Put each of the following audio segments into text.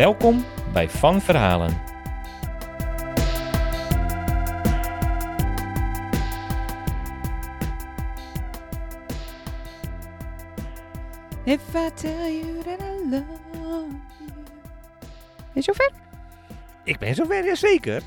Welkom bij Van Verhalen. If I tell you that I love you. Je zover? Ik ben zover, ja zeker.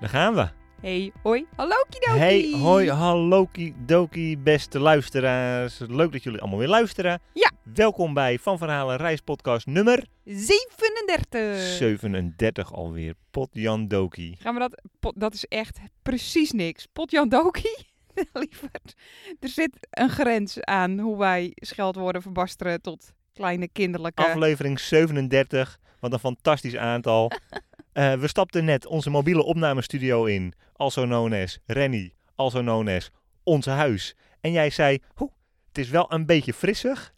Daar gaan we. Hey, hoi, hallo kidoki. Hey, hoi, hallo doki, beste luisteraars. Leuk dat jullie allemaal weer luisteren. Ja. Welkom bij Van Verhalen reispodcast nummer 37. 37 alweer. Pot Jan Doki. Gaan we dat, pot- dat is echt precies niks. Potjan Doki, lieverd. Er zit een grens aan hoe wij scheldwoorden verbasteren tot kleine kinderlijke... Aflevering 37. Wat een fantastisch aantal. Eh, we stapten net onze mobiele opnamestudio in. Also known as Rennie. Also known as onze huis. En jij zei, "Hoe, het is wel een beetje frissig.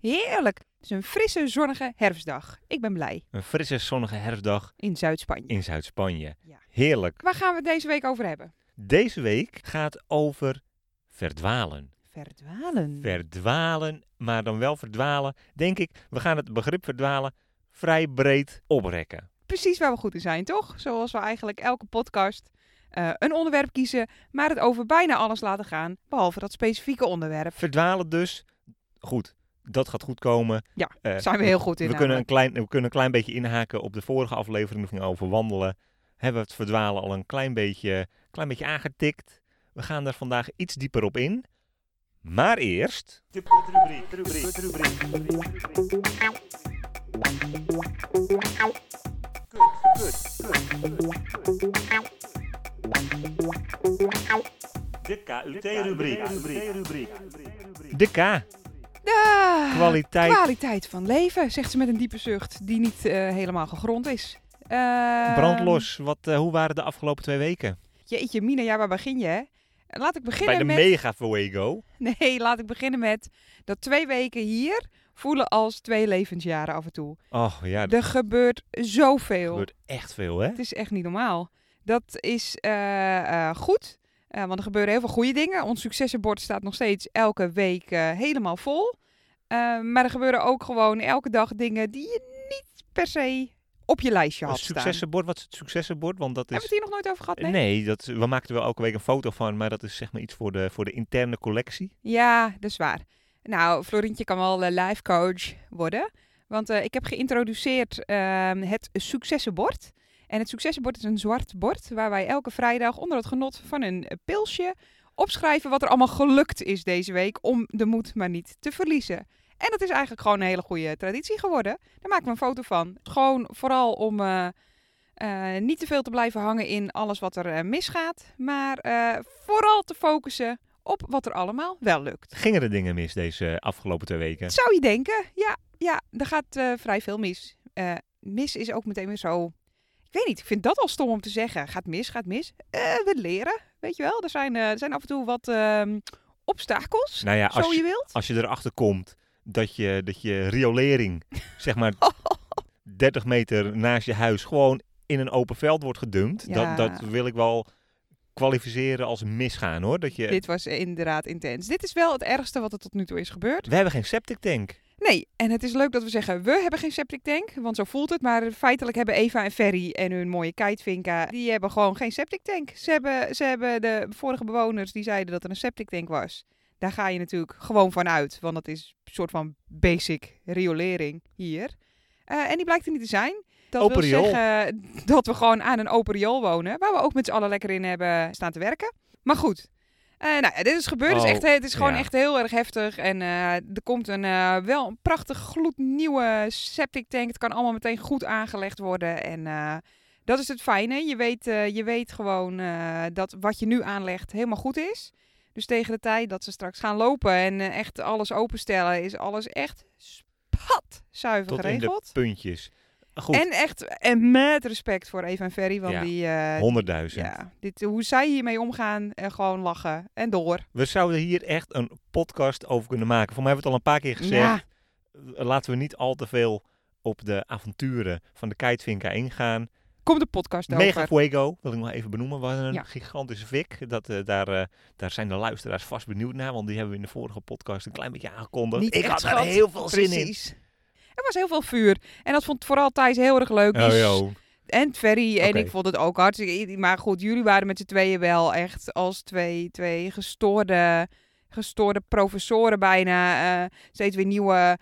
Heerlijk. Het is een frisse, zonnige herfstdag. Ik ben blij. Een frisse, zonnige herfstdag In Zuid-Spanje. in Zuid-Spanje. Ja. Heerlijk. Waar gaan we het deze week over hebben? Deze week gaat over verdwalen. Verdwalen. Verdwalen, maar dan wel verdwalen. Denk ik, we gaan het begrip verdwalen vrij breed oprekken. Precies waar we goed in zijn, toch? Zoals we eigenlijk elke podcast eh, een onderwerp kiezen, maar het over bijna alles laten gaan, behalve dat specifieke onderwerp. Verdwalen dus, goed, dat gaat goed komen. Ja, Eh, Zijn we heel goed in. we kunnen, een klein, we kunnen een klein beetje inhaken op de vorige aflevering ging over wandelen. Hebben we het verdwalen al een klein beetje, klein beetje aangetikt. We gaan er vandaag iets dieper op in. Maar eerst... De KUT-rubriek. De K. Ah, Kwaliteit. kwaliteit van leven, zegt ze met een diepe zucht die niet eh, helemaal gegrond is. Ehm, Brandlos. Wat, eh, hoe waren de afgelopen twee weken? Jeetje, Mina, ja, waar begin je? hè? Laat ik beginnen Bij de met... Mega Fuego. Nee, laat ik beginnen met dat twee weken hier voelen als twee levensjaren af en toe. Oh ja, er Er gebeurt zoveel. gebeurt echt veel, hè? Het is echt niet normaal. Dat is eh, goed, want er gebeuren heel veel goede dingen. Ons successenbord staat nog steeds elke week helemaal vol. Eh, maar er gebeuren ook gewoon elke dag dingen die je niet per se op je lijstje had successenbord, wat is het successenbord? Want dat Hebben is... we het hier nog nooit over gehad? Nee? Nee, dat, we er wel elke week een foto van, maar dat is zeg maar iets voor de, voor de interne collectie. Ja, dat is waar. Nou, Florientje kan wel life coach worden. Want eh, ik heb geïntroduceerd ehm, het successenbord. En het successenbord is een zwart bord waar wij elke vrijdag onder het genot van een pilsje opschrijven wat er allemaal gelukt is deze week om de moed maar niet te verliezen. En dat is eigenlijk gewoon een hele goede traditie geworden. Daar maken we een foto van. Gewoon vooral om eh, eh, niet te veel te blijven hangen in alles wat er eh, misgaat. Maar vooral te focussen op wat er allemaal wel lukt. Gingen er dingen mis deze afgelopen twee weken? Zou je denken? Ja, ja er gaat vrij veel mis. Mis is ook meteen weer zo... Ik weet niet, ik vind dat al stom om te zeggen. Gaat mis, gaat mis. We leren, weet je wel. Er zijn, eh, er zijn af en toe wat ehm, obstakels, Nou ja, zo als je je, wilt. als je erachter komt dat je, dat je riolering, zeg maar 30 meter naast je huis, gewoon in een open veld wordt gedumpt. Ja. Dat, dat wil ik wel kwalificeren als misgaan hoor. Dat je, Dit was inderdaad intens. Dit is wel het ergste wat er tot nu toe is gebeurd. we hebben geen septic tank. Nee, en het is leuk dat we zeggen, we hebben geen septic tank, want zo voelt het. Maar feitelijk hebben Eva en Ferry en hun mooie kitevinka, die hebben gewoon geen septic tank. Ze hebben, ze hebben de vorige bewoners die zeiden dat er een septic tank was. Daar ga je natuurlijk gewoon van uit, want dat is een soort van basic riolering hier. Eh, en die blijkt er niet te zijn. Dat Open wil zeggen dat we gewoon aan een open riool wonen, waar we ook met z'n allen lekker in hebben staan te werken. Maar goed, Eh, nou, dit is gebeurd. Het is, Oh, echt, het is gewoon ja. echt heel erg heftig. En eh, er komt een, eh, wel een prachtig gloednieuwe septic tank. Het kan allemaal meteen goed aangelegd worden. En dat is het fijne. Je weet, je weet gewoon dat wat je nu aanlegt helemaal goed is. Dus tegen de tijd dat ze straks gaan lopen en echt alles openstellen, is alles echt spat zuiver Tot in de geregeld. puntjes. Goed, En echt en met respect voor Eva en Ferry. Want Ja, die, eh, 100.000. ja, dit, hoe zij hiermee omgaan, en gewoon lachen en door. We zouden hier echt een podcast over kunnen maken. Voor mij hebben we het al een paar keer gezegd. Ja, Eh, Laten we niet al te veel op de avonturen van de Kijtvinka ingaan. komt de podcast Mega over. Fuego, wil ik nog even benoemen, was een Ja. gigantische fik. Dat, eh, daar, daar zijn de luisteraars vast benieuwd naar, want die hebben we in de vorige podcast een klein beetje aangekondigd. Niet ik echt, had er schat. heel veel zin in. Er was heel veel vuur. En dat vond vooral Thijs heel erg leuk. Oh. En Ferry. En ik vond het ook hartstikke... Maar goed, jullie waren met z'n tweeën wel echt als twee, twee gestoorde, gestoorde professoren bijna. eh, steeds weer nieuwe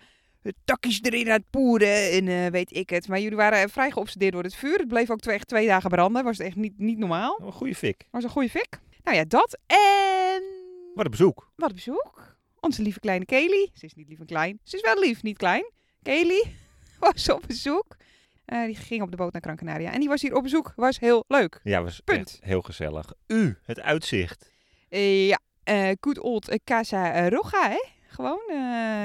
takjes erin aan het poeren en eh, weet ik het. Maar jullie waren vrij geobsedeerd door het vuur. Het bleef ook twee, echt twee dagen branden. Was echt niet, niet normaal. Een goede fik. Was een goede fik. Nou ja, dat. En Wat een bezoek. wat een bezoek. Onze lieve kleine Kelly. Ze is niet lief en klein. Ze is wel lief, niet klein. Kelly was op bezoek. Eh, die ging op de boot naar Gran Canaria. En die was hier op bezoek. Was heel leuk. Ja, was Punt. heel gezellig. U, het uitzicht. Eh, ja, good old Casa Roja, hè? Gewoon,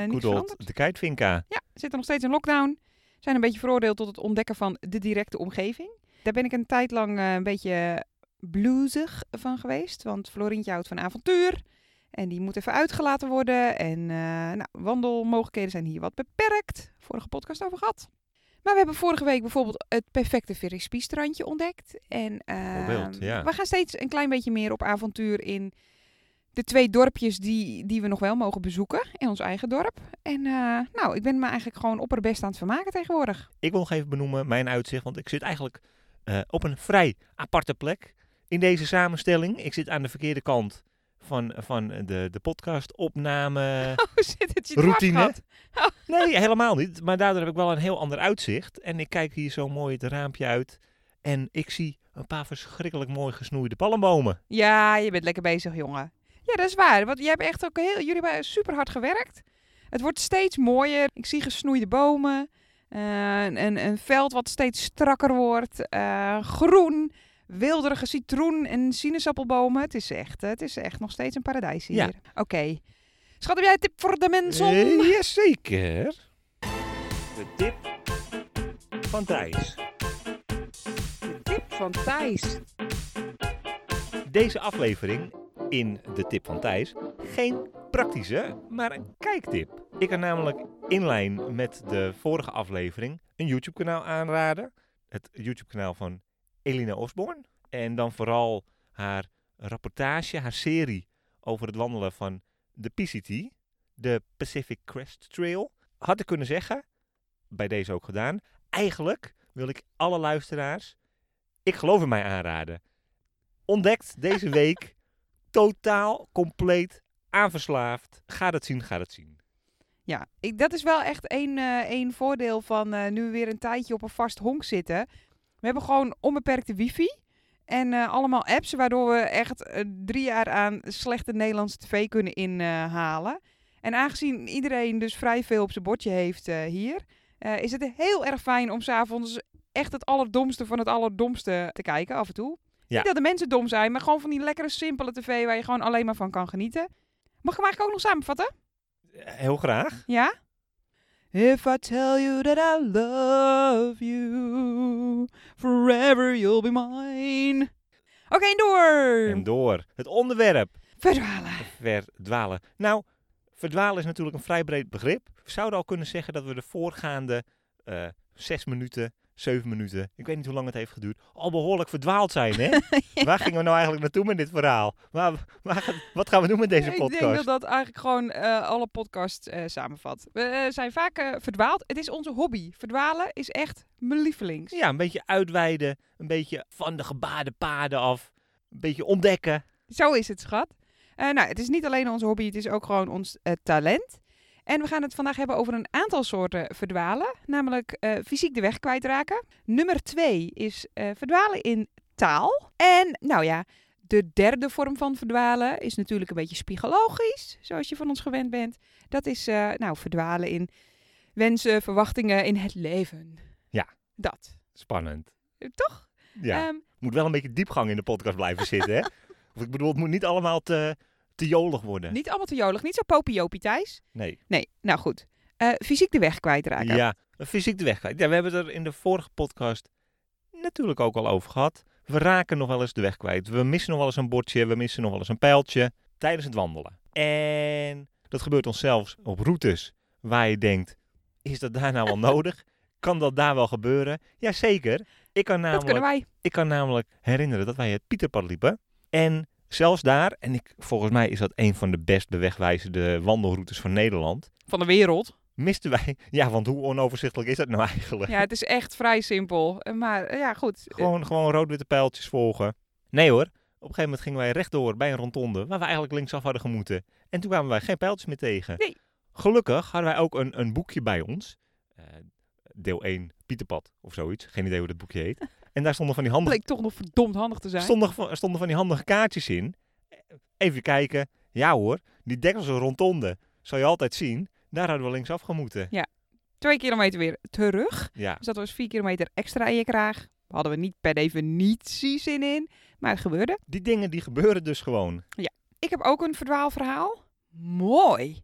niet old, de Kijtvinka. Ja, zitten nog steeds in lockdown. Zijn een beetje veroordeeld tot het ontdekken van de directe omgeving. Daar ben ik een tijd lang een beetje bluesig van geweest. Want Florientje houdt van avontuur. En die moet even uitgelaten worden. En eh, nou, wandelmogelijkheden zijn hier wat beperkt. Vorige podcast over gehad. Maar we hebben vorige week bijvoorbeeld het perfecte Verispie-strandje ontdekt. En ehm, ja. we gaan steeds een klein beetje meer op avontuur in de twee dorpjes die, die we nog wel mogen bezoeken in ons eigen dorp. En eh, nou, ik ben me eigenlijk gewoon opperbest aan het vermaken tegenwoordig. Ik wil nog even benoemen mijn uitzicht, want ik zit eigenlijk eh, op een vrij aparte plek in deze samenstelling. Ik zit aan de verkeerde kant van, van de, de podcastopname. Hoe zit het je Routine. schat? Nee, helemaal niet. Maar daardoor heb ik wel een heel ander uitzicht. En ik kijk hier zo mooi het raampje uit. En ik zie een paar verschrikkelijk mooi gesnoeide palmbomen. Ja, je bent lekker bezig, jongen. Ja, dat is waar. Want jij hebt echt ook heel, jullie hebben super hard gewerkt. Het wordt steeds mooier. Ik zie gesnoeide bomen. eh, een, een veld wat steeds strakker wordt. eh, groen. Wilderige citroen- en sinaasappelbomen. Het is, echt, eh, het is echt nog steeds een paradijs hier. Ja. Oké. Schat, heb jij een tip voor de mensen? Eh, jazeker. De tip van Thijs. De tip van Thijs. Deze aflevering in de tip van Thijs geen praktische, maar een kijktip. Ik kan namelijk in lijn met de vorige aflevering een YouTube-kanaal aanraden. Het YouTube-kanaal van Elina Osborne. En dan vooral haar rapportage, haar serie over het wandelen van de PCT, de Pacific Crest Trail. Had ik kunnen zeggen, bij deze ook gedaan. Eigenlijk wil ik alle luisteraars, ik geloof in mij aanraden. Ontdekt deze week totaal, compleet, aanverslaafd. Ga het zien, ga het zien. Ja, ik, dat is wel echt één, één voordeel van eh, nu we weer een tijdje op een vast honk zitten. We hebben gewoon onbeperkte wifi en eh, allemaal apps waardoor we echt eh, drie jaar aan slechte Nederlandse tv kunnen inhalen. en aangezien iedereen dus vrij veel op zijn bordje heeft eh, hier, is het heel erg fijn om s'avonds echt het allerdomste van het allerdomste te kijken af en toe. Ja. Niet dat de mensen dom zijn, maar gewoon van die lekkere simpele tv waar je gewoon alleen maar van kan genieten. Mag ik hem eigenlijk ook nog samenvatten? Heel graag. Ja? If I tell you that I love you, forever you'll be mine. Oké, en door. En door. Het onderwerp. Verdwalen. Verdwalen. Nou, verdwalen is natuurlijk een vrij breed begrip. We zouden al kunnen zeggen dat we de voorgaande eh, zes minuten, zeven minuten, ik weet niet hoe lang het heeft geduurd, al behoorlijk verdwaald zijn. Hè? Waar gingen we nou eigenlijk naartoe met dit verhaal? Waar, waar gaat- wat gaan we doen met deze Ik podcast? denk dat dat eigenlijk gewoon eh, alle podcasts eh, samenvat. We eh, zijn vaak verdwaald. Het is onze hobby. Verdwalen is echt mijn lievelings. Ja, een beetje uitweiden, een beetje van de gebaarde paden af, een beetje ontdekken. Zo is het, schat. Nou, het is niet alleen onze hobby, het is ook gewoon ons talent. En we gaan het vandaag hebben over een aantal soorten verdwalen. Namelijk eh, fysiek de weg kwijtraken. Nummer twee is eh, verdwalen in taal. En nou ja, de derde vorm van verdwalen is natuurlijk een beetje psychologisch, zoals je van ons gewend bent. Dat is eh, nou verdwalen in wensen, verwachtingen in het leven. Ja. Dat. Spannend. Toch? Ja, Ehm, moet wel een beetje diepgang in de podcast blijven zitten, hè? Of ik bedoel, het moet niet allemaal te, te jolig worden. niet allemaal te jolig, niet zo popiopie, Thijs. Nee. Nee, nou goed. Eh, fysiek de weg kwijtraken. Ja, fysiek de weg kwijt. Ja, we hebben het er in de vorige podcast natuurlijk ook al over gehad. We raken nog wel eens de weg kwijt. We missen nog wel eens een bordje, we missen nog wel eens een pijltje tijdens het wandelen. En dat gebeurt ons zelfs op routes waar je denkt, is dat daar nou wel nodig? Kan dat daar wel gebeuren? Jazeker. Ik kan Dat namelijk kunnen wij. ik kan namelijk herinneren dat wij het Pieterpad liepen. En zelfs daar, en ik, volgens mij is dat een van de best bewegwijzende wandelroutes van Nederland, Van de wereld. misten wij... Ja, want hoe onoverzichtelijk is dat nou eigenlijk? Ja, het is echt vrij simpel. Eh, Maar eh, ja, goed. Gewoon, gewoon rood-witte pijltjes volgen. Nee hoor, op een gegeven moment gingen wij rechtdoor bij een rondonde, waar we eigenlijk linksaf hadden gemoeten. En toen kwamen wij geen pijltjes meer tegen. Nee. Gelukkig hadden wij ook een, een boekje bij ons. Eh, deel 1, Pieterpad of zoiets. Geen idee hoe dat boekje heet. En daar stonden van die handige bleek toch nog verdomd handig te zijn. stonden, stonden van die handige kaartjes in. Even kijken. Ja hoor, die dekkelse rondonde zal je altijd zien. Daar hadden we linksaf gemoeten. Twee kilometer weer terug. Ja, Dus dat was vier kilometer extra in je kraag. Hadden we niet per definitie zin in. Maar het gebeurde. die dingen die gebeuren dus gewoon. Ik heb ook een verdwaalverhaal. Mooi.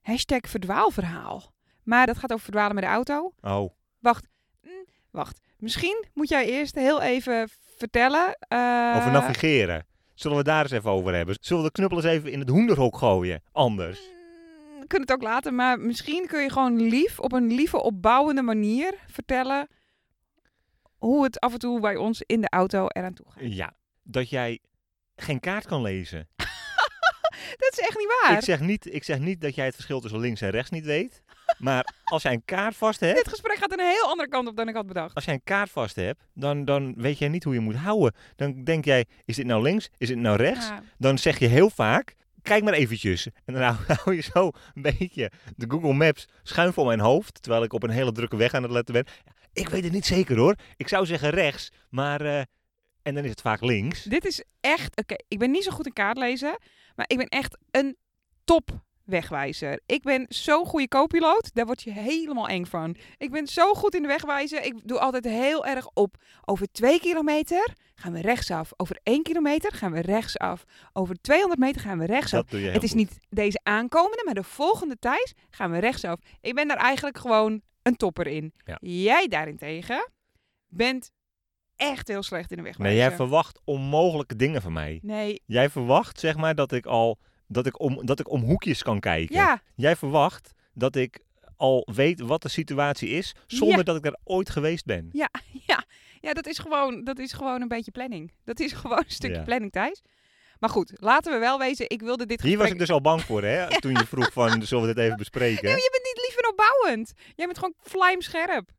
Hashtag verdwaalverhaal. Maar dat gaat over verdwalen met de auto. Oh, Wacht. Hm, wacht. Misschien moet jij eerst heel even vertellen. eh, over navigeren. Zullen we daar eens even over hebben? Zullen we de knuppel eens even in het hoenderhok gooien? Anders. mm, We kunnen het ook laten, maar misschien kun je gewoon lief, op een lieve, opbouwende manier vertellen hoe het af en toe bij ons in de auto eraan toe gaat. Ja, dat jij geen kaart kan lezen. Dat is echt niet waar. Ik zeg, niet, ik zeg niet dat jij het verschil tussen links en rechts niet weet. Maar als jij een kaart vast hebt, Dit gesprek gaat een heel andere kant op dan ik had bedacht. als jij een kaart vast hebt, dan, dan weet jij niet hoe je moet houden. Dan denk jij, is dit nou links? Is dit nou rechts? Ja. dan zeg je heel vaak, kijk maar eventjes. En dan hou, je zo een beetje de Google Maps schuin voor mijn hoofd, terwijl ik op een hele drukke weg aan het letten ben. Ik weet het niet zeker hoor. Ik zou zeggen rechts, maar... eh, en dan is het vaak links. Dit is echt... Oké, ik ben niet zo goed in kaart lezen, maar ik ben echt een top wegwijzer. Ik ben zo'n goede co-piloot, daar word je helemaal eng van. Ik ben zo goed in de wegwijzen. Ik doe altijd heel erg op. Over twee kilometer gaan we rechtsaf. Over één kilometer gaan we rechtsaf. Over 200 meter gaan we rechtsaf. Het is goed. niet deze aankomende, maar de volgende tijd gaan we rechtsaf. Ik ben daar eigenlijk gewoon een topper in. Ja. Jij daarentegen bent echt heel slecht in de wegwijzen. Nee, jij verwacht onmogelijke dingen van mij. Nee, Jij verwacht zeg maar dat ik al dat ik om, dat ik om hoekjes kan kijken. ja, Jij verwacht dat ik al weet wat de situatie is, zonder Ja. dat ik er ooit geweest ben. ja, ja. Ja, dat is gewoon, dat is gewoon een beetje planning. Dat is gewoon een stukje Ja. planning, Thijs. Maar goed, laten we wel wezen, ik wilde dit Hier was ik dus al bang voor, hè? Toen je vroeg van, zullen we dit even bespreken? Nee, je bent niet lief en opbouwend. Jij bent gewoon vlijmscherp.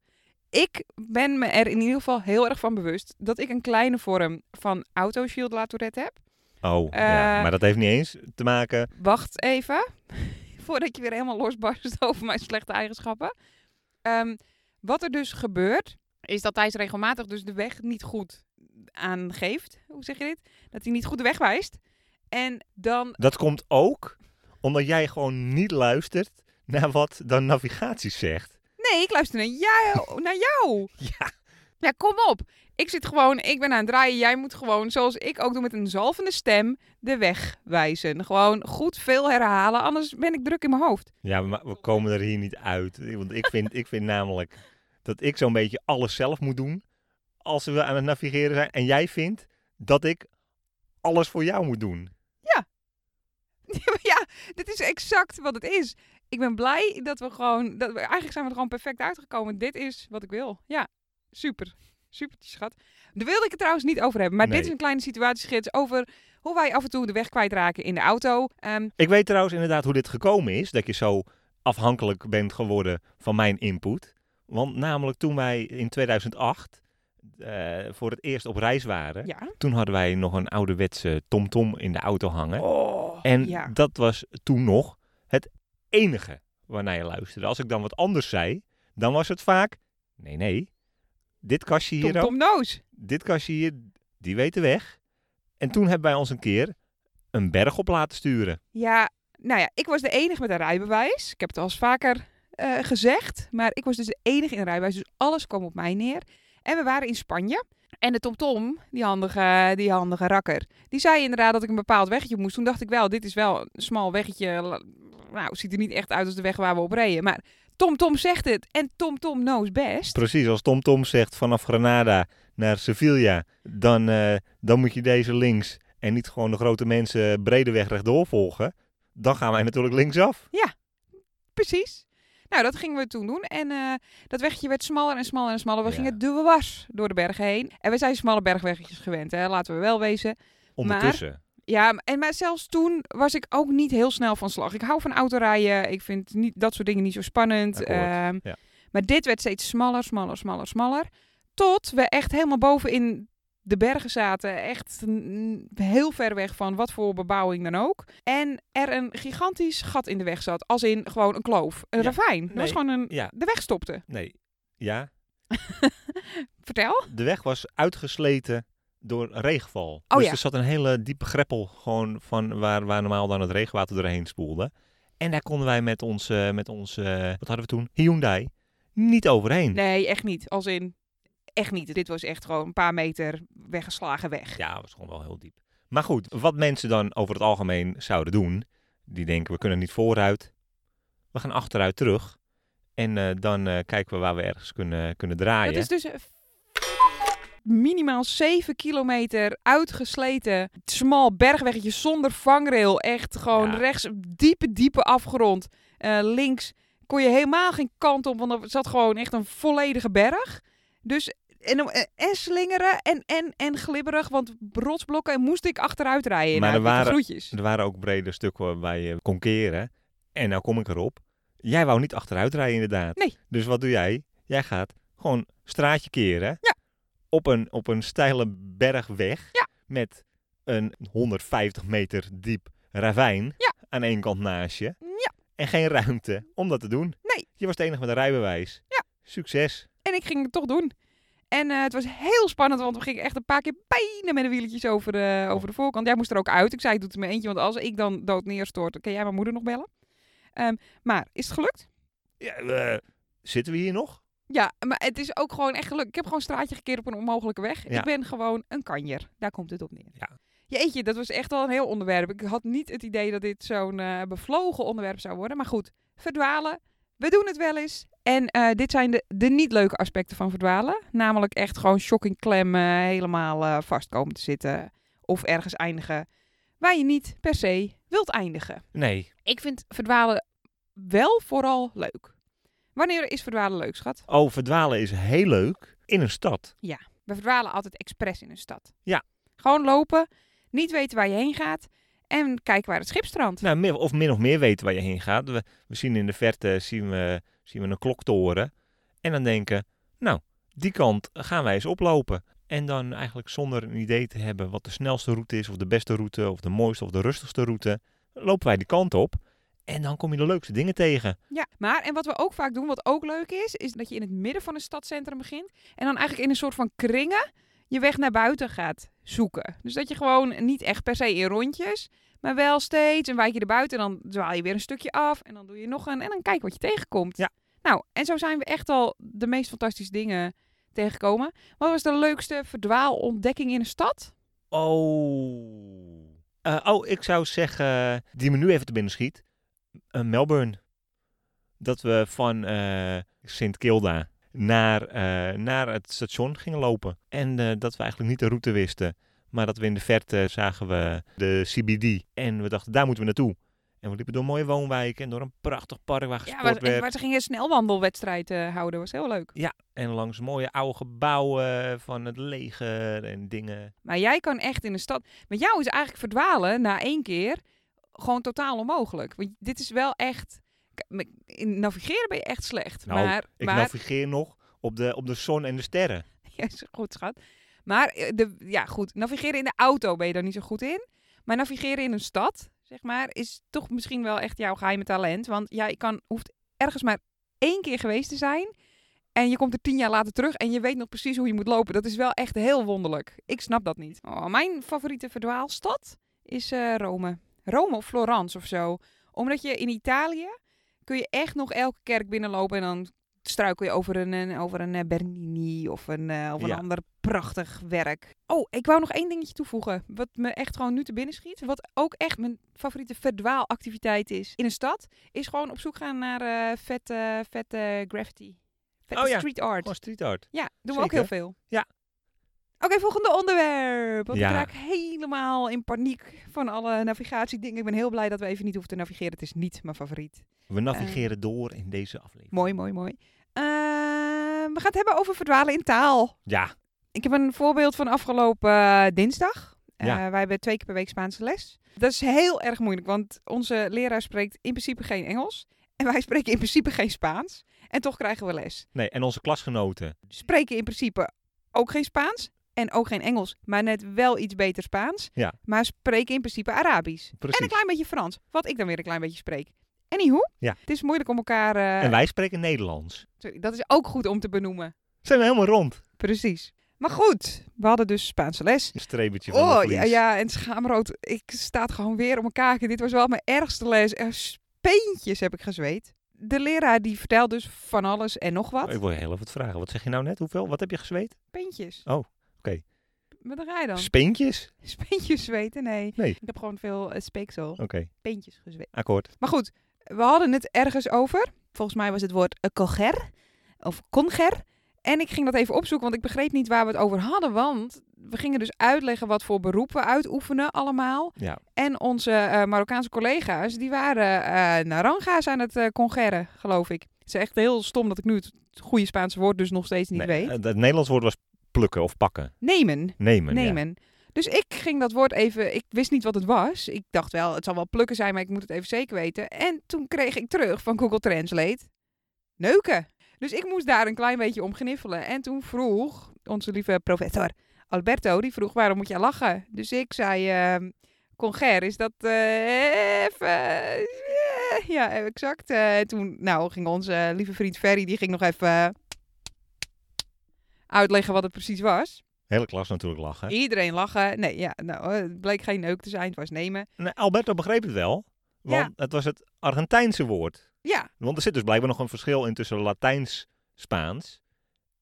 Ik ben me er in ieder geval heel erg van bewust dat ik een kleine vorm van autoshield La Tourette heb. Oh, ja. Eh, maar dat heeft niet eens te maken... Wacht even, voordat je weer helemaal losbarst over mijn slechte eigenschappen. Ehm, wat er dus gebeurt, is dat Thijs regelmatig dus de weg niet goed aangeeft. Hoe zeg je dit? Dat hij niet goed de weg wijst. En dan, Dat komt ook omdat jij gewoon niet luistert naar wat de navigatie zegt. nee, ik luister naar jou. naar jou. Ja. Ja, kom op. Ik zit gewoon, ik ben aan het draaien. Jij moet gewoon, zoals ik ook doe met een zalvende stem, de weg wijzen. Gewoon goed veel herhalen, anders ben ik druk in mijn hoofd. Ja, maar we komen er hier niet uit. Want ik vind, ik vind namelijk dat ik zo'n beetje alles zelf moet doen als we aan het navigeren zijn. En jij vindt dat ik alles voor jou moet doen. ja, dit is exact wat het is. Ik ben blij dat we gewoon, dat we, eigenlijk zijn we er gewoon perfect uitgekomen. Dit is wat ik wil. Ja, super. Super, schat. Daar wilde ik het trouwens niet over hebben. Maar Nee. dit is een kleine situatieschets over hoe wij af en toe de weg kwijtraken in de auto. Ehm, Ik weet trouwens inderdaad hoe dit gekomen is. Dat je zo afhankelijk bent geworden van mijn input. Want namelijk toen wij in 2008 eh, voor het eerst op reis waren. ja. Toen hadden wij nog een ouderwetse TomTom in de auto hangen. Oh, En ja. dat was toen nog het enige waarnaar je luisterde. Als ik dan wat anders zei, dan was het vaak... Nee, nee. Dit kastje hier Tom. Tom Noos. Dit kastje hier, die weet de weg. En toen hebben wij ons een keer een berg op laten sturen. Ja, nou ja, ik was de enige met een rijbewijs. Ik heb het al eens vaker eh, gezegd. Maar ik was dus de enige in een rijbewijs. Dus alles kwam op mij neer. En we waren in Spanje. En de TomTom, die handige, die handige rakker, die zei inderdaad dat ik een bepaald weggetje moest. Toen dacht ik wel, dit is wel een smal weggetje. Nou, ziet er niet echt uit als de weg waar we op reden. Maar Tom Tom zegt het en Tom Tom knows best. Precies, als Tom Tom zegt vanaf Granada naar Sevilla, dan, eh, dan moet je deze links en niet gewoon de grote mensen brede weg rechtdoor volgen. Dan gaan wij natuurlijk linksaf. Precies. Nou, dat gingen we toen doen. En eh, dat weggetje werd smaller en smaller en smaller. We Ja. gingen dwars door de bergen heen. En we zijn smalle bergweggetjes gewend, hè? laten we wel wezen. Ondertussen. Ja, en maar zelfs toen was ik ook niet heel snel van slag. Ik hou van autorijden. Ik vind niet, dat soort dingen niet zo spannend. Ehm, ja. Maar dit werd steeds smaller, smaller, smaller, smaller. Tot we echt helemaal boven in de bergen zaten. Echt heel ver weg van wat voor bebouwing dan ook. En er een gigantisch gat in de weg zat. Als in gewoon een kloof. Een Ja, ravijn. Dat was nee, gewoon een... Ja, De weg stopte. nee. Ja, Vertel. de weg was uitgesleten door regenval. Oh dus ja. er zat een hele diepe greppel gewoon van waar, waar normaal dan het regenwater doorheen spoelde. En daar konden wij met ons, met ons wat hadden we toen? Hyundai, niet overheen. Nee, echt niet. Als in... Echt niet. Dit was echt gewoon een paar meter weggeslagen weg. Ja, het was gewoon wel heel diep. Maar goed, wat mensen dan over het algemeen zouden doen, die denken we kunnen niet vooruit, we gaan achteruit terug. En eh, dan eh, kijken we waar we ergens kunnen, kunnen draaien. Dat is dus minimaal 7 kilometer uitgesleten, smal bergweggetje zonder vangrail. Echt gewoon Ja. rechts, diepe, diepe afgrond. Eh, links kon je helemaal geen kant op, want er zat gewoon echt een volledige berg. Dus en, en, en slingeren en, en, en glibberig, want rotsblokken en moest ik achteruit rijden. Maar er waren-. Er waren ook brede stukken waar je kon keren. En nou kom ik erop. Jij wou niet achteruit rijden inderdaad. Nee. Dus wat doe jij? Jij gaat gewoon straatje keren. Ja. Op een, op een steile bergweg. Ja. Met een 150 meter diep ravijn. Ja. Aan één kant naast je. Ja. En geen ruimte om dat te doen. Nee. Je was de enige met een rijbewijs. Ja. Succes. En ik ging het toch doen. En eh, het was heel spannend, want we gingen echt een paar keer bijna met de wieletjes over de, over de voorkant. Jij moest er ook uit. Ik zei, doe het mijn eentje, want als ik dan dood neerstort, kan jij mijn moeder nog bellen. Ehm, maar is het gelukt? Ja, eh, zitten we hier nog? Ja, maar het is ook gewoon echt gelukt. Ik heb gewoon een straatje gekeerd op een onmogelijke weg. Ja. Ik ben gewoon een kanjer. Daar komt het op neer. Ja. Jeetje, dat was echt wel een heel onderwerp. Ik had niet het idee dat dit zo'n eh, bevlogen onderwerp zou worden. Maar goed, verdwalen. We doen het wel eens. En eh, dit zijn de, de niet leuke aspecten van verdwalen. Namelijk echt gewoon shocking klem eh, helemaal vast komen te zitten. Of ergens eindigen waar je niet per se wilt eindigen. Nee. Ik vind verdwalen wel vooral leuk. Wanneer is verdwalen leuk, schat? Oh, verdwalen is heel leuk in een stad. We verdwalen altijd expres in een stad. Ja. Gewoon lopen, niet weten waar je heen gaat en kijken waar het schip strandt. Nou, of min of meer weten waar je heen gaat. We, we zien in de verte zien we, zien we een kloktoren. En dan denken, nou, die kant gaan wij eens oplopen. En dan eigenlijk zonder een idee te hebben wat de snelste route is, of de beste route, of de mooiste of de rustigste route, lopen wij die kant op. En dan kom je de leukste dingen tegen. Ja, maar en wat we ook vaak doen, wat ook leuk is, is dat je in het midden van een stadscentrum begint en dan eigenlijk in een soort van kringen je weg naar buiten gaat zoeken. Dus dat je gewoon niet echt per se in rondjes, maar wel steeds een wijkje erbuiten en dan dwaal je weer een stukje af en dan doe je nog een en dan kijk wat je tegenkomt. Ja. Nou, en zo zijn we echt al de meest fantastische dingen tegengekomen. Wat was de leukste verdwaalontdekking in een stad? Oh. Eh, oh, ik zou zeggen, die me nu even te binnen schiet. Eh, Melbourne. Dat we van eh Sint Kilda naar, eh, naar het station gingen lopen. En dat we eigenlijk niet de route wisten. Maar dat we in de verte zagen we de CBD. En we dachten, daar moeten we naartoe. En we liepen door mooie woonwijken en door een prachtig park waar Ja, gesport waar, werd. waar ze gingen een snelwandelwedstrijd houden. was heel leuk. Ja, en langs mooie oude gebouwen van het leger en dingen. Maar jij kan echt in de stad. Met jou is eigenlijk verdwalen na één keer gewoon totaal onmogelijk. Want dit is wel echt. In navigeren ben je echt slecht. Nou, maar, Ik maar navigeer nog op de, op de zon en de sterren. ja, is goed, schat. Maar eh, de, ja, goed. Navigeren in de auto ben je daar niet zo goed in. Maar navigeren in een stad, zeg maar, is toch misschien wel echt jouw geheime talent. Want jij kan, hoeft ergens maar één keer geweest te zijn. En je komt er tien jaar later terug en je weet nog precies hoe je moet lopen. Dat is wel echt heel wonderlijk. Ik snap dat niet. Oh, mijn favoriete verdwaalstad is eh, Rome. Rome of Florence of zo. Omdat je in Italië kun je echt nog elke kerk binnenlopen en dan struikel je over een, een- over een eh, Bernini of een, eh, of een Ja. ander prachtig werk. Oh, ik wou nog één dingetje toevoegen. Wat me echt gewoon nu te binnen schiet. Wat ook echt mijn favoriete verdwaalactiviteit is in een stad. Is gewoon op zoek gaan naar eh, vette, vette graffiti. Vette Oh ja, street art. Gewoon street art. Ja, doen we ook heel veel. Ja. Oké, volgende onderwerp. Want Ja. ik raak helemaal in paniek van alle navigatiedingen. Ik ben heel blij dat we even niet hoeven te navigeren. Het is niet mijn favoriet. We navigeren door in deze aflevering. Mooi, mooi, mooi. Ehm, we gaan het hebben over verdwalen in taal. Ja, Ik heb een voorbeeld van afgelopen eh, dinsdag. Eh, Ja. wij hebben twee keer per week Spaanse les. Dat is heel erg moeilijk, want onze leraar spreekt in principe geen Engels. En wij spreken in principe geen Spaans. En toch krijgen we les. nee, en onze klasgenoten. Spreken in principe ook geen Spaans. En ook geen Engels, maar net wel iets beter Spaans. Ja. Maar spreken in principe Arabisch. En Precies. een klein beetje Frans, wat ik dan weer een klein beetje spreek. Anyhow, Ja. het is moeilijk om elkaar... eh, En wij spreken Nederlands. sorry, dat is ook goed om te benoemen. Zijn we helemaal rond? Precies. Maar goed, we hadden dus Spaanse les. Een streepje van Oh, ja, ja, en schaamrood. Ik staat gewoon weer op kaken. Dit was wel mijn ergste les. Er speentjes heb ik gezweet. De leraar die vertelt dus van alles en nog wat. Oh, Ik wil heel even vragen. Wat zeg je nou net? Hoeveel? Wat heb je gezweet? Speentjes. Oh, oké. Wat je dan? Speentjes? Speentjes zweten? Nee. Nee. Ik heb gewoon veel uh, speeksel. Oké, Peentjes gezweet. akkoord. Maar goed, we hadden het ergens over. Volgens mij was het woord uh, coger. Of conger. En ik ging dat even opzoeken, want ik begreep niet waar we het over hadden. Want we gingen dus uitleggen wat voor beroep we uitoefenen allemaal. Ja, En onze eh, Marokkaanse collega's, die waren eh naranga's aan het eh congeren, geloof ik. Het is echt heel stom dat ik nu het goede Spaanse woord dus nog steeds niet nee, weet. eh, Het Nederlands woord was plukken of pakken. Nemen. Nemen. ja. Nemen. Dus ik ging dat woord even, ik wist niet wat het was. Ik dacht wel, het zal wel plukken zijn, maar ik moet het even zeker weten. En toen kreeg ik terug van Google Translate, neuken. Dus ik moest daar een klein beetje om gniffelen. En toen vroeg onze lieve professor Alberto, die vroeg waarom moet jij lachen? Dus ik zei, ehm conger, is dat eh, even... eh, ja, exact. Eh, toen nou, ging onze lieve vriend Ferry, die ging nog even uitleggen wat het precies was. Hele klas natuurlijk lachen. Iedereen lachen. Nee, ja, nou, eh, het bleek geen neuk te zijn, het was nemen. Nee, Alberto begreep het wel. Want Ja. het was het Argentijnse woord. Ja, Want er zit dus blijkbaar nog een verschil in tussen Latijns-Spaans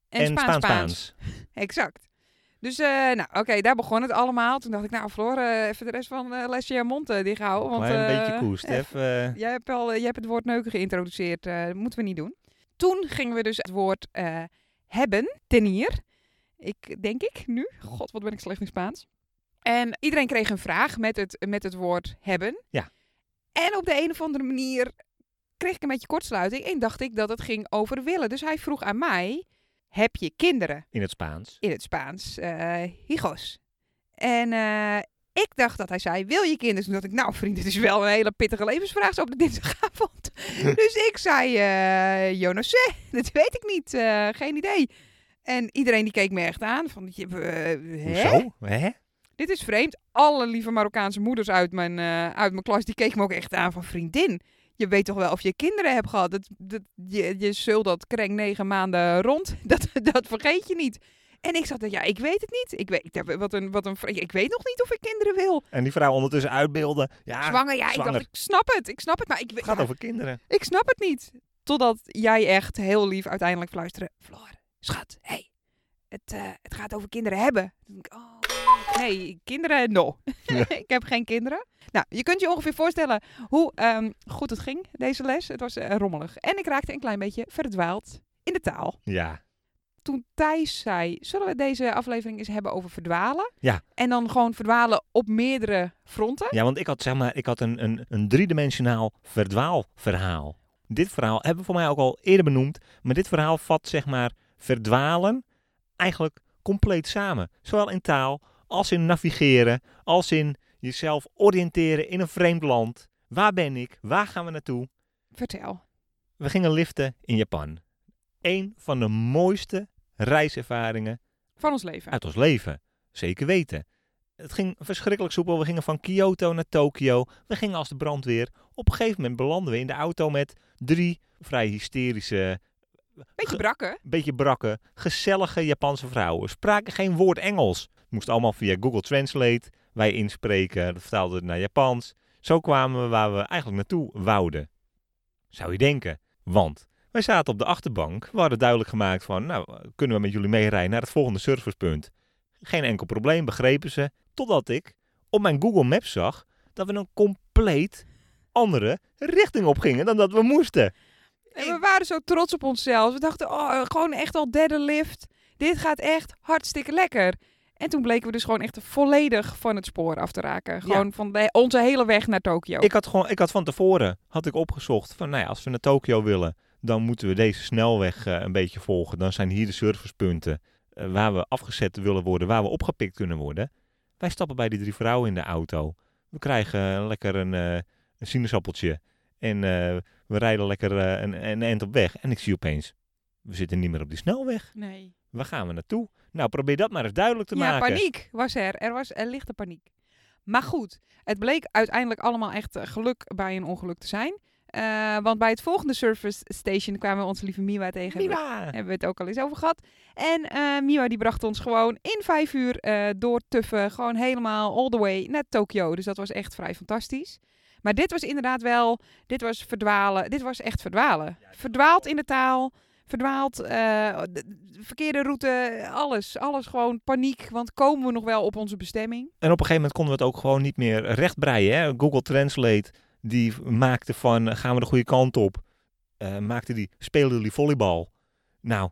en, en Spaans-Spaans. Exact. Dus, eh, nou, oké, daar begon het allemaal. Toen dacht ik, nou, Floor, eh, even de rest van eh lesje je mond uh, dicht houden. Want, eh, beetje koest. Even, Jij hebt, al, jij hebt het woord neuken geïntroduceerd. dat moeten we niet doen. Toen gingen we dus het woord hebben, tenier. Ik denk ik nu. God, wat ben ik slecht in Spaans. En iedereen kreeg een vraag met het, met het woord hebben. Ja. En op de een of andere manier kreeg ik een beetje kortsluiting. En dacht ik dat het ging over willen. Dus hij vroeg aan mij, heb je kinderen? in het Spaans. in het Spaans. eh hijos. En eh, ik dacht dat hij zei, wil je kinderen? Toen dacht ik, nou vriend, dit is wel een hele pittige levensvraag zo op de dinsdagavond. dus ik zei, eh yo no sé, dat weet ik niet, eh, geen idee. En iedereen die keek me echt aan, van, je, eh, hè? Hoezo? Hè? Dit is vreemd. Alle lieve Marokkaanse moeders uit mijn, eh, uit mijn klas, die keken me ook echt aan van, vriendin, je weet toch wel of je kinderen hebt gehad. Dat, dat, je, je zult dat kreng negen maanden rond, dat, dat vergeet je niet. En ik zat ja, ik weet het niet. Ik weet, wat een, wat een, ik weet nog niet of ik kinderen wil. En die vrouw ondertussen uitbeelden. Ja, zwanger, ja, ik dacht, ik snap het, ik snap het, maar ik, het gaat ja, over kinderen. ik snap het niet. Totdat jij echt heel lief uiteindelijk fluisterde, Floor, schat, hey, het, eh, het gaat over kinderen hebben. Ik, oh, nee, kinderen, no. Ja. ik heb geen kinderen. Nou, je kunt je ongeveer voorstellen hoe ehm, goed het ging, deze les. Het was eh, rommelig. En ik raakte een klein beetje verdwaald in de taal. Ja. Toen Thijs zei, zullen we deze aflevering eens hebben over verdwalen? Ja. En dan gewoon verdwalen op meerdere fronten? ja, want ik had, zeg maar, ik had een, een, een driedimensionaal verdwaalverhaal. Dit verhaal hebben we voor mij ook al eerder benoemd. Maar dit verhaal vat, zeg maar, verdwalen eigenlijk compleet samen. Zowel in taal als in navigeren, als in jezelf oriënteren in een vreemd land. Waar ben ik? Waar gaan we naartoe? Vertel. We gingen liften in Japan. Eén van de mooiste reiservaringen Van ons leven. uit ons leven. Zeker weten. Het ging verschrikkelijk soepel. We gingen van Kyoto naar Tokio. We gingen als de brandweer. Op een gegeven moment belanden we in de auto met drie vrij hysterische, Beetje brakken. beetje brakke, gezellige Japanse vrouwen. Spraken geen woord Engels. Moest allemaal via Google Translate. Wij inspreken, dat vertaalde het naar Japans. Zo kwamen we waar we eigenlijk naartoe wouden. Zou je denken. Want Wij zaten op de achterbank. We hadden duidelijk gemaakt van, nou, kunnen we met jullie meerijden naar het volgende servicepunt? Geen enkel probleem, begrepen ze. Totdat ik op mijn Google Maps zag dat we een compleet andere richting op gingen dan dat we moesten. En we waren zo trots op onszelf. We dachten, oh, gewoon echt al derde lift. Dit gaat echt hartstikke lekker. En toen bleken we dus gewoon echt volledig van het spoor af te raken. Gewoon van de, onze hele weg naar Tokio. Ik had, gewoon, ik had van tevoren had ik opgezocht van, nou ja, als we naar Tokio willen, dan moeten we deze snelweg uh, een beetje volgen. Dan zijn hier de servicepunten uh, waar we afgezet willen worden, waar we opgepikt kunnen worden. Wij stappen bij die drie vrouwen in de auto. We krijgen lekker een, uh, een sinaasappeltje en we rijden lekker een, een eind op weg. En ik zie opeens, we zitten niet meer op die snelweg. Nee. Waar gaan we naartoe? Nou, probeer dat maar eens duidelijk te ja, maken. paniek was er. Er was er lichte paniek. Maar goed, het bleek uiteindelijk allemaal echt geluk bij een ongeluk te zijn. Uh, want bij het volgende service station kwamen we onze lieve Miwa tegen. Miwa! Hebben we het ook al eens over gehad. En uh, Miwa die bracht ons gewoon in vijf uur uh, door Tuffen. Gewoon helemaal all the way naar Tokio. Dus dat was echt vrij fantastisch. Maar dit was inderdaad wel, dit was verdwalen. Dit was echt verdwalen. Verdwaald in de taal verdwaald, verkeerde route, alles. Alles gewoon paniek, want komen we nog wel op onze bestemming? En op een gegeven moment konden we het ook gewoon niet meer rechtbreien. Hè? Google Translate, die maakte van, gaan we de goede kant op? Uh, maakte die, speelde jullie volleybal? Nou,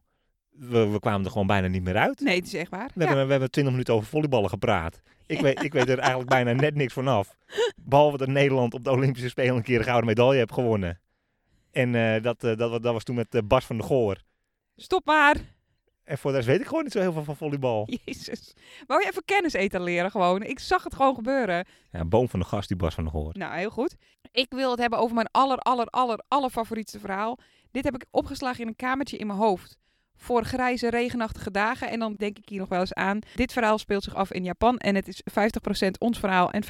we, we, kwamen er gewoon bijna niet meer uit. Nee, het is echt waar. We, ja. hebben, we hebben twintig minuten over volleyballen gepraat. Ik, weet, ik weet er eigenlijk bijna net niks vanaf. Behalve dat Nederland op de Olympische Spelen een keer een gouden medaille heeft gewonnen. En uh, dat, uh, dat, dat was toen met Bas van de Goor. Stop maar. En voor de rest weet ik gewoon niet zo heel veel van volleybal. Jezus. Wou je even kennis etaleren gewoon? Ik zag het gewoon gebeuren. Ja, boom van de gast, die Bas van de Goor. Nou, heel goed. Ik wil het hebben over mijn aller, aller, aller, aller favorietste verhaal. Dit heb ik opgeslagen in een kamertje in mijn hoofd voor grijze, regenachtige dagen. En dan denk ik hier nog wel eens aan. Dit verhaal speelt zich af in Japan. En het is 50% ons verhaal en 50%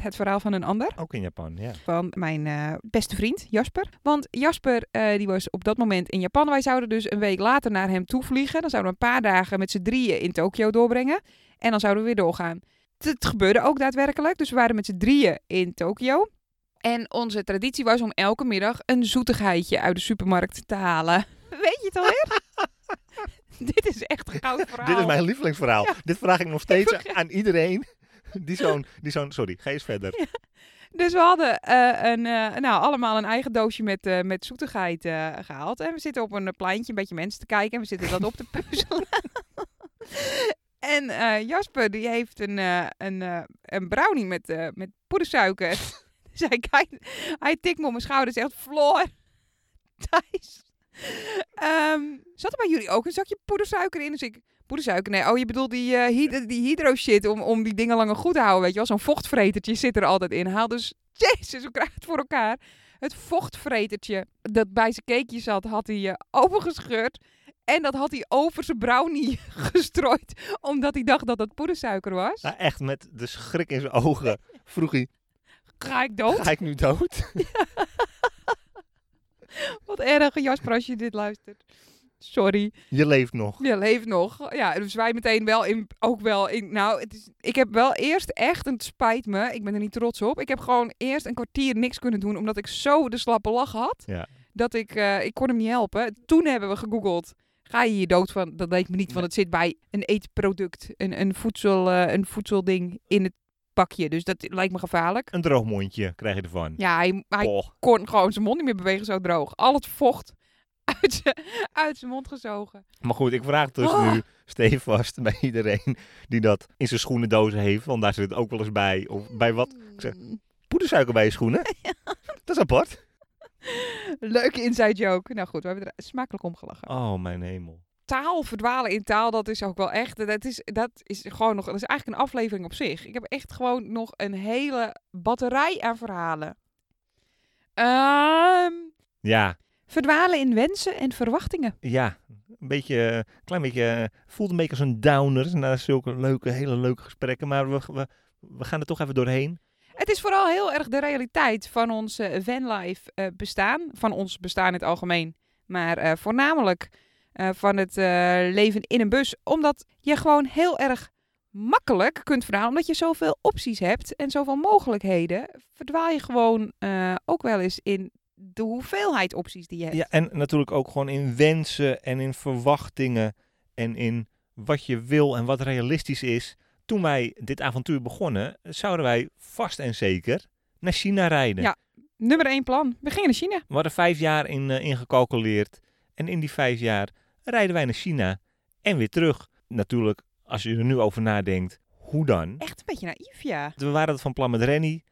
het verhaal van een ander. Ook in Japan, ja. Van mijn uh, beste vriend, Jasper. Want Jasper, uh, die was op dat moment in Japan. Wij zouden dus een week later naar hem toe vliegen. Dan zouden we een paar dagen met z'n drieën in Tokio doorbrengen. En dan zouden we weer doorgaan. Het gebeurde ook daadwerkelijk. Dus we waren met z'n drieën in Tokio. En onze traditie was om elke middag een zoetigheidje uit de supermarkt te halen. Weet je het alweer? Dit is echt een goud verhaal. Dit is mijn lievelingsverhaal. Ja. Dit vraag ik nog steeds aan iedereen die zo'n, die zo'n, sorry, ga eens verder. Ja. Dus we hadden uh, een, uh, nou, allemaal een eigen doosje met, uh, met zoetigheid gehaald. En we zitten op een pleintje een beetje mensen te kijken. En we zitten dat op te puzzelen. en Jasper die heeft een, een, een brownie met, met poedersuiker. dus hij, kijkt, hij tikt me op mijn schouder en zegt, Floor, Thijs, Um, zat er bij jullie ook een zakje poedersuiker in? Dus ik, poedersuiker? Nee, oh je bedoelt die, uh, hyd die hydro shit om, om die dingen langer goed te houden, weet je wel? Zo'n vochtvretertje zit er altijd in. Haal dus, jezus, hoe krijg het voor elkaar? Het vochtvretertje dat bij zijn cakeje zat, had hij uh, opengescheurd. En dat had hij over zijn brownie gestrooid, omdat hij dacht dat dat poedersuiker was. Ja, echt, met de schrik in zijn ogen vroeg hij... Ga ik dood? Ga ik nu dood? Wat erg, Jasper, als je dit luistert. Sorry. Je leeft nog. Je leeft nog. Ja, dus wij meteen wel in, ook wel in, nou, het is, ik heb wel eerst echt, en het spijt me, ik ben er niet trots op. Ik heb gewoon eerst een kwartier niks kunnen doen, omdat ik zo de slappe lach had. Ja. Dat ik, uh, ik kon hem niet helpen. Toen hebben we gegoogeld. Ga je hier dood van? Dat leek me niet, want het zit bij een eetproduct, een, een, voedsel, uh, een voedselding in het pakje. Dus dat lijkt me gevaarlijk. Een droog mondje krijg je ervan. Ja, hij, hij kon gewoon zijn mond niet meer bewegen zo droog. Al het vocht uit zijn mond gezogen. Maar goed, ik vraag dus oh. nu stevast bij iedereen die dat in zijn schoenendozen heeft. Want daar zit het ook wel eens bij. Of bij wat? Ik zeg, poedersuiker bij je schoenen? Dat is apart. Leuke inside joke. Nou goed, we hebben er smakelijk om gelachen. Oh, mijn hemel taal verdwalen in taal, dat is ook wel echt. Dat is, dat is gewoon nog. Dat is eigenlijk een aflevering op zich. Ik heb echt gewoon nog een hele batterij aan verhalen. Um, ja. Verdwalen in wensen en verwachtingen. Ja, een beetje, een klein beetje, voelt een beetje als een downer na zulke leuke, hele leuke gesprekken. Maar we, we, we gaan er toch even doorheen. Het is vooral heel erg de realiteit van ons vanlife uh, bestaan. Van ons bestaan in het algemeen. Maar uh, voornamelijk uh, van het uh, leven in een bus. Omdat je gewoon heel erg makkelijk kunt verdwalen. Omdat je zoveel opties hebt en zoveel mogelijkheden. Verdwaal je gewoon uh, ook wel eens in de hoeveelheid opties die je hebt. Ja, en natuurlijk ook gewoon in wensen en in verwachtingen en in wat je wil en wat realistisch is. Toen wij dit avontuur begonnen, zouden wij vast en zeker naar China rijden. Ja. Nummer één plan. We gingen naar China. We hadden vijf jaar in, eh, ingecalculeerd. En in die vijf jaar rijden wij naar China en weer terug. Natuurlijk, als je er nu over nadenkt, hoe dan? Echt een beetje naïef, ja. We waren het van plan met Rennie.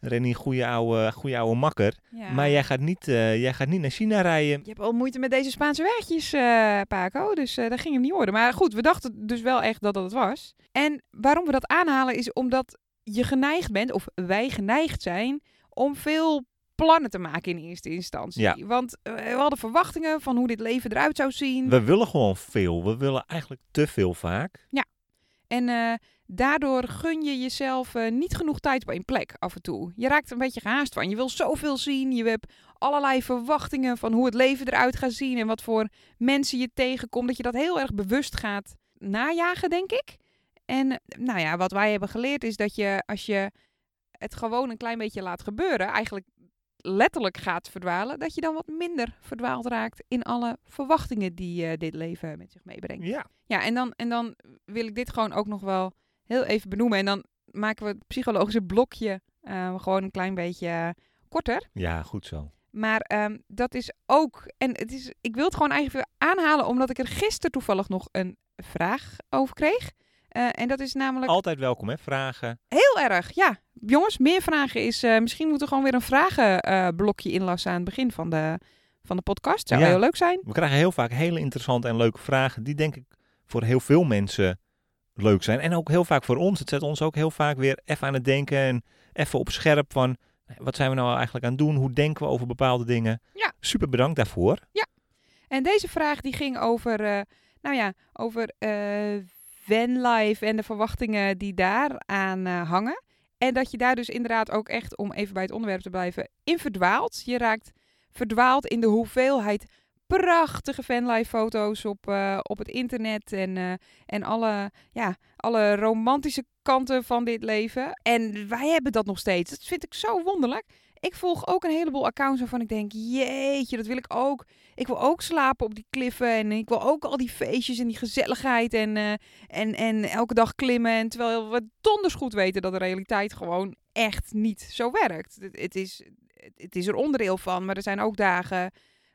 Rennie, goede oude, goede oude makker. ja. Maar jij gaat, niet, eh, jij gaat niet naar China rijden. Je hebt al moeite met deze Spaanse wegjes, eh, Paco. Dus eh dat ging hem niet worden. Maar goed, we dachten dus wel echt dat dat het was. En waarom we dat aanhalen is omdat je geneigd bent, of wij geneigd zijn, om veel plannen te maken in eerste instantie. Ja. Want eh, we hadden verwachtingen van hoe dit leven eruit zou zien. We willen gewoon veel. We willen eigenlijk te veel vaak. En eh, daardoor gun je jezelf eh, niet genoeg tijd op één plek af en toe. Je raakt er een beetje gehaast van. Je wil zoveel zien. Je hebt allerlei verwachtingen van hoe het leven eruit gaat zien. En wat voor mensen je tegenkomt. Dat je dat heel erg bewust gaat najagen, denk ik. En nou ja, wat wij hebben geleerd is dat je als je het gewoon een klein beetje laat gebeuren. Eigenlijk letterlijk gaat verdwalen. Dat je dan wat minder verdwaald raakt in alle verwachtingen die eh, dit leven met zich meebrengt. Ja. Ja, en dan, en dan wil ik dit gewoon ook nog wel heel even benoemen. En dan maken we het psychologische blokje eh, gewoon een klein beetje eh, korter. Ja, goed zo. Maar ehm, dat is ook, en het is, ik wil het gewoon eigenlijk weer aanhalen, omdat ik er gisteren toevallig nog een vraag over kreeg. Eh, en dat is namelijk Altijd welkom, hè? Vragen. heel erg, ja. Jongens, meer vragen is, eh, misschien moeten we gewoon weer een vragenblokje inlassen aan het begin van de, van de podcast. Zou Ja. heel leuk zijn. We krijgen heel vaak hele interessante en leuke vragen. Die denk ik voor heel veel mensen leuk zijn. En ook heel vaak voor ons. Het zet ons ook heel vaak weer even aan het denken. En even op scherp van... Wat zijn we nou eigenlijk aan het doen? Hoe denken we over bepaalde dingen? Ja. Super bedankt daarvoor. En deze vraag die ging over, eh, nou ja, over vanlife en de verwachtingen die daaraan eh hangen. En dat je daar dus inderdaad ook echt, om even bij het onderwerp te blijven, in verdwaalt. Je raakt verdwaald in de hoeveelheid prachtige vanlife foto's op, eh, op het internet en, eh, en alle, ja, alle romantische kanten van dit leven. En wij hebben dat nog steeds. Dat vind ik zo wonderlijk. Ik volg ook een heleboel accounts waarvan ik denk, jeetje, dat wil ik ook. Ik wil ook slapen op die kliffen en ik wil ook al die feestjes en die gezelligheid en, eh, en, en elke dag klimmen. En terwijl we donders goed weten dat de realiteit gewoon echt niet zo werkt. Het, het is, het is er onderdeel van, maar er zijn ook dagen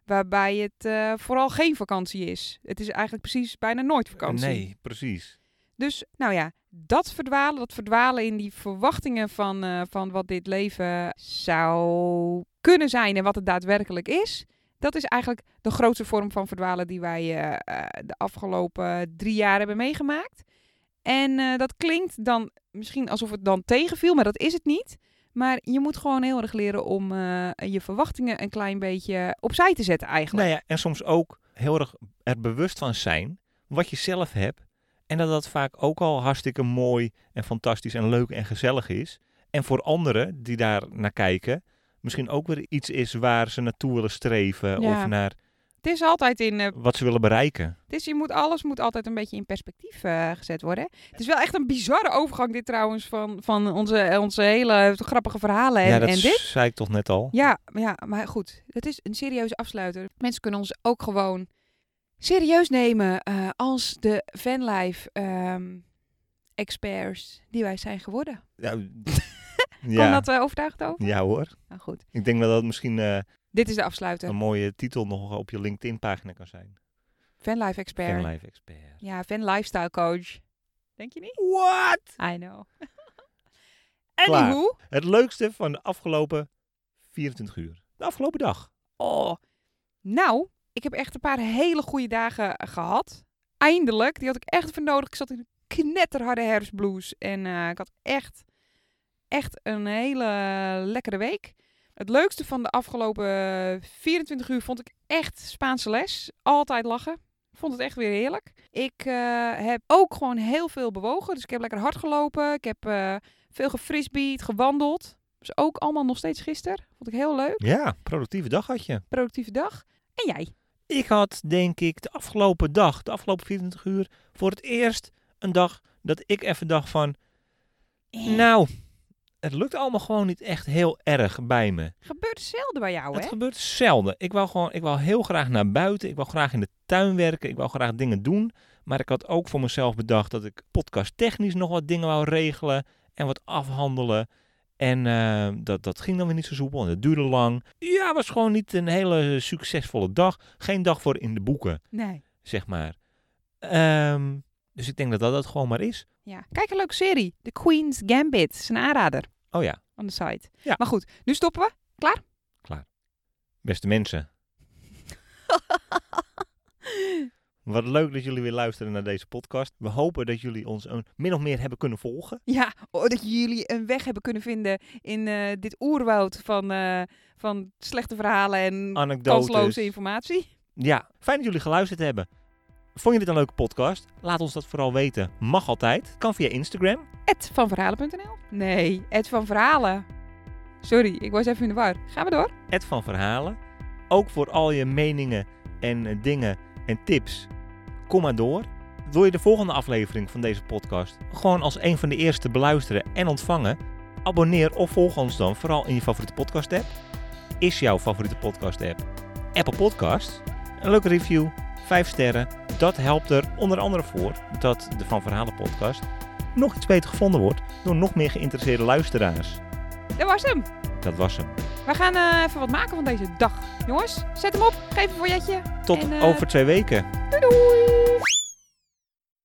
waarbij het eh, vooral geen vakantie is. Het is eigenlijk precies bijna nooit vakantie. Nee, precies. Dus nou ja, dat verdwalen, dat verdwalen in die verwachtingen van, eh, van wat dit leven zou kunnen zijn en wat het daadwerkelijk is. Dat is eigenlijk de grootste vorm van verdwalen die wij eh, eh, de afgelopen drie jaar hebben meegemaakt. En dat klinkt dan misschien alsof het dan tegenviel, maar dat is het niet. Maar je moet gewoon heel erg leren om je verwachtingen een klein beetje opzij te zetten eigenlijk. Nou ja, en soms ook heel erg er bewust van zijn wat je zelf hebt. En dat dat vaak ook al hartstikke mooi en fantastisch en leuk en gezellig is. En voor anderen die daar naar kijken, misschien ook weer iets is waar ze naartoe willen streven. Ja. Of naar Het is altijd in eh, wat ze willen bereiken. Dus je moet, alles moet altijd een beetje in perspectief eh, gezet worden. Het is wel echt een bizarre overgang dit trouwens van, van onze, onze hele grappige verhalen en, ja, dat en dit. zei ik toch net al. Ja, ja, maar goed. Het is een serieuze afsluiter. Mensen kunnen ons ook gewoon serieus nemen eh, als de fanlife ehm, experts die wij zijn geworden. Ja, dat uh, overtuigd over? ja hoor. Nou goed. Ik denk wel dat het misschien eh, Dit is de afsluiter. een mooie titel nog op je LinkedIn pagina kan zijn. Fanlife expert. Fanlife Expert. Ja, fan lifestyle coach. Denk je niet? What? I know. Anywho. Het leukste van de afgelopen 24 uur. De afgelopen dag. Oh, nou, ik heb echt een paar hele goede dagen eh, gehad. Eindelijk, die had ik echt even nodig. Ik zat in een knetterharde herfstblues en eh, ik had echt, echt een hele lekkere week. Het leukste van de afgelopen 24 uur vond ik echt Spaanse les. Altijd lachen. Vond het echt weer heerlijk. Ik eh, heb ook gewoon heel veel bewogen. Dus ik heb lekker hard gelopen. Ik heb eh, veel gefrisbeed, gewandeld. Dus ook allemaal nog steeds gisteren. Vond ik heel leuk Ja, productieve dag had je. productieve dag. En jij? Ik had, denk ik, de afgelopen dag, de afgelopen 24 uur, voor het eerst een dag dat ik even dacht van... Nou, het lukt allemaal gewoon niet echt heel erg bij me. Gebeurt zelden bij jou, Het hè? gebeurt zelden. Ik wou gewoon, ik wou heel graag naar buiten. Ik wou graag in de tuin werken. Ik wou graag dingen doen. Maar ik had ook voor mezelf bedacht dat ik podcasttechnisch nog wat dingen wou regelen en wat afhandelen. En eh, dat, dat ging dan weer niet zo soepel en dat duurde lang. Ja, het was gewoon niet een hele succesvolle dag. Geen dag voor in de boeken, Nee. zeg maar. Ehm, dus ik denk dat dat het gewoon maar is. Ja. Kijk, een leuke serie. The Queen's Gambit. is een aanrader Oh ja, aan de site. Ja. Maar goed, nu stoppen we. beste mensen. Wat leuk dat jullie weer luisteren naar deze podcast. We hopen dat jullie ons een, min of meer hebben kunnen volgen. Ja, oh, dat jullie een weg hebben kunnen vinden in eh, dit oerwoud van, eh, van slechte verhalen en Anekdotes. kansloze informatie. Ja, fijn dat jullie geluisterd hebben. Vond je dit een leuke podcast? Laat ons dat vooral weten. Mag altijd. Kan via Instagram. Ed van verhalen.nl? Nee, Ed van Verhalen. Sorry, ik was even in de war. Gaan we door? Ed van Verhalen. Ook voor al je meningen en eh, dingen en tips. Kom maar door. Wil je de volgende aflevering van deze podcast gewoon als een van de eerste beluisteren en ontvangen? Abonneer of volg ons dan vooral in je favoriete podcast app. Is jouw favoriete podcast app Apple Podcast? Een leuke review, 5 sterren. Dat helpt er onder andere voor dat de Van Verhalen podcast nog iets beter gevonden wordt door nog meer geïnteresseerde luisteraars. Dat was hem. Dat was hem. We gaan eh, even wat maken van deze dag. Jongens, zet hem op. Geef een voorjetje. Tot En, eh, over twee weken. Doei doei!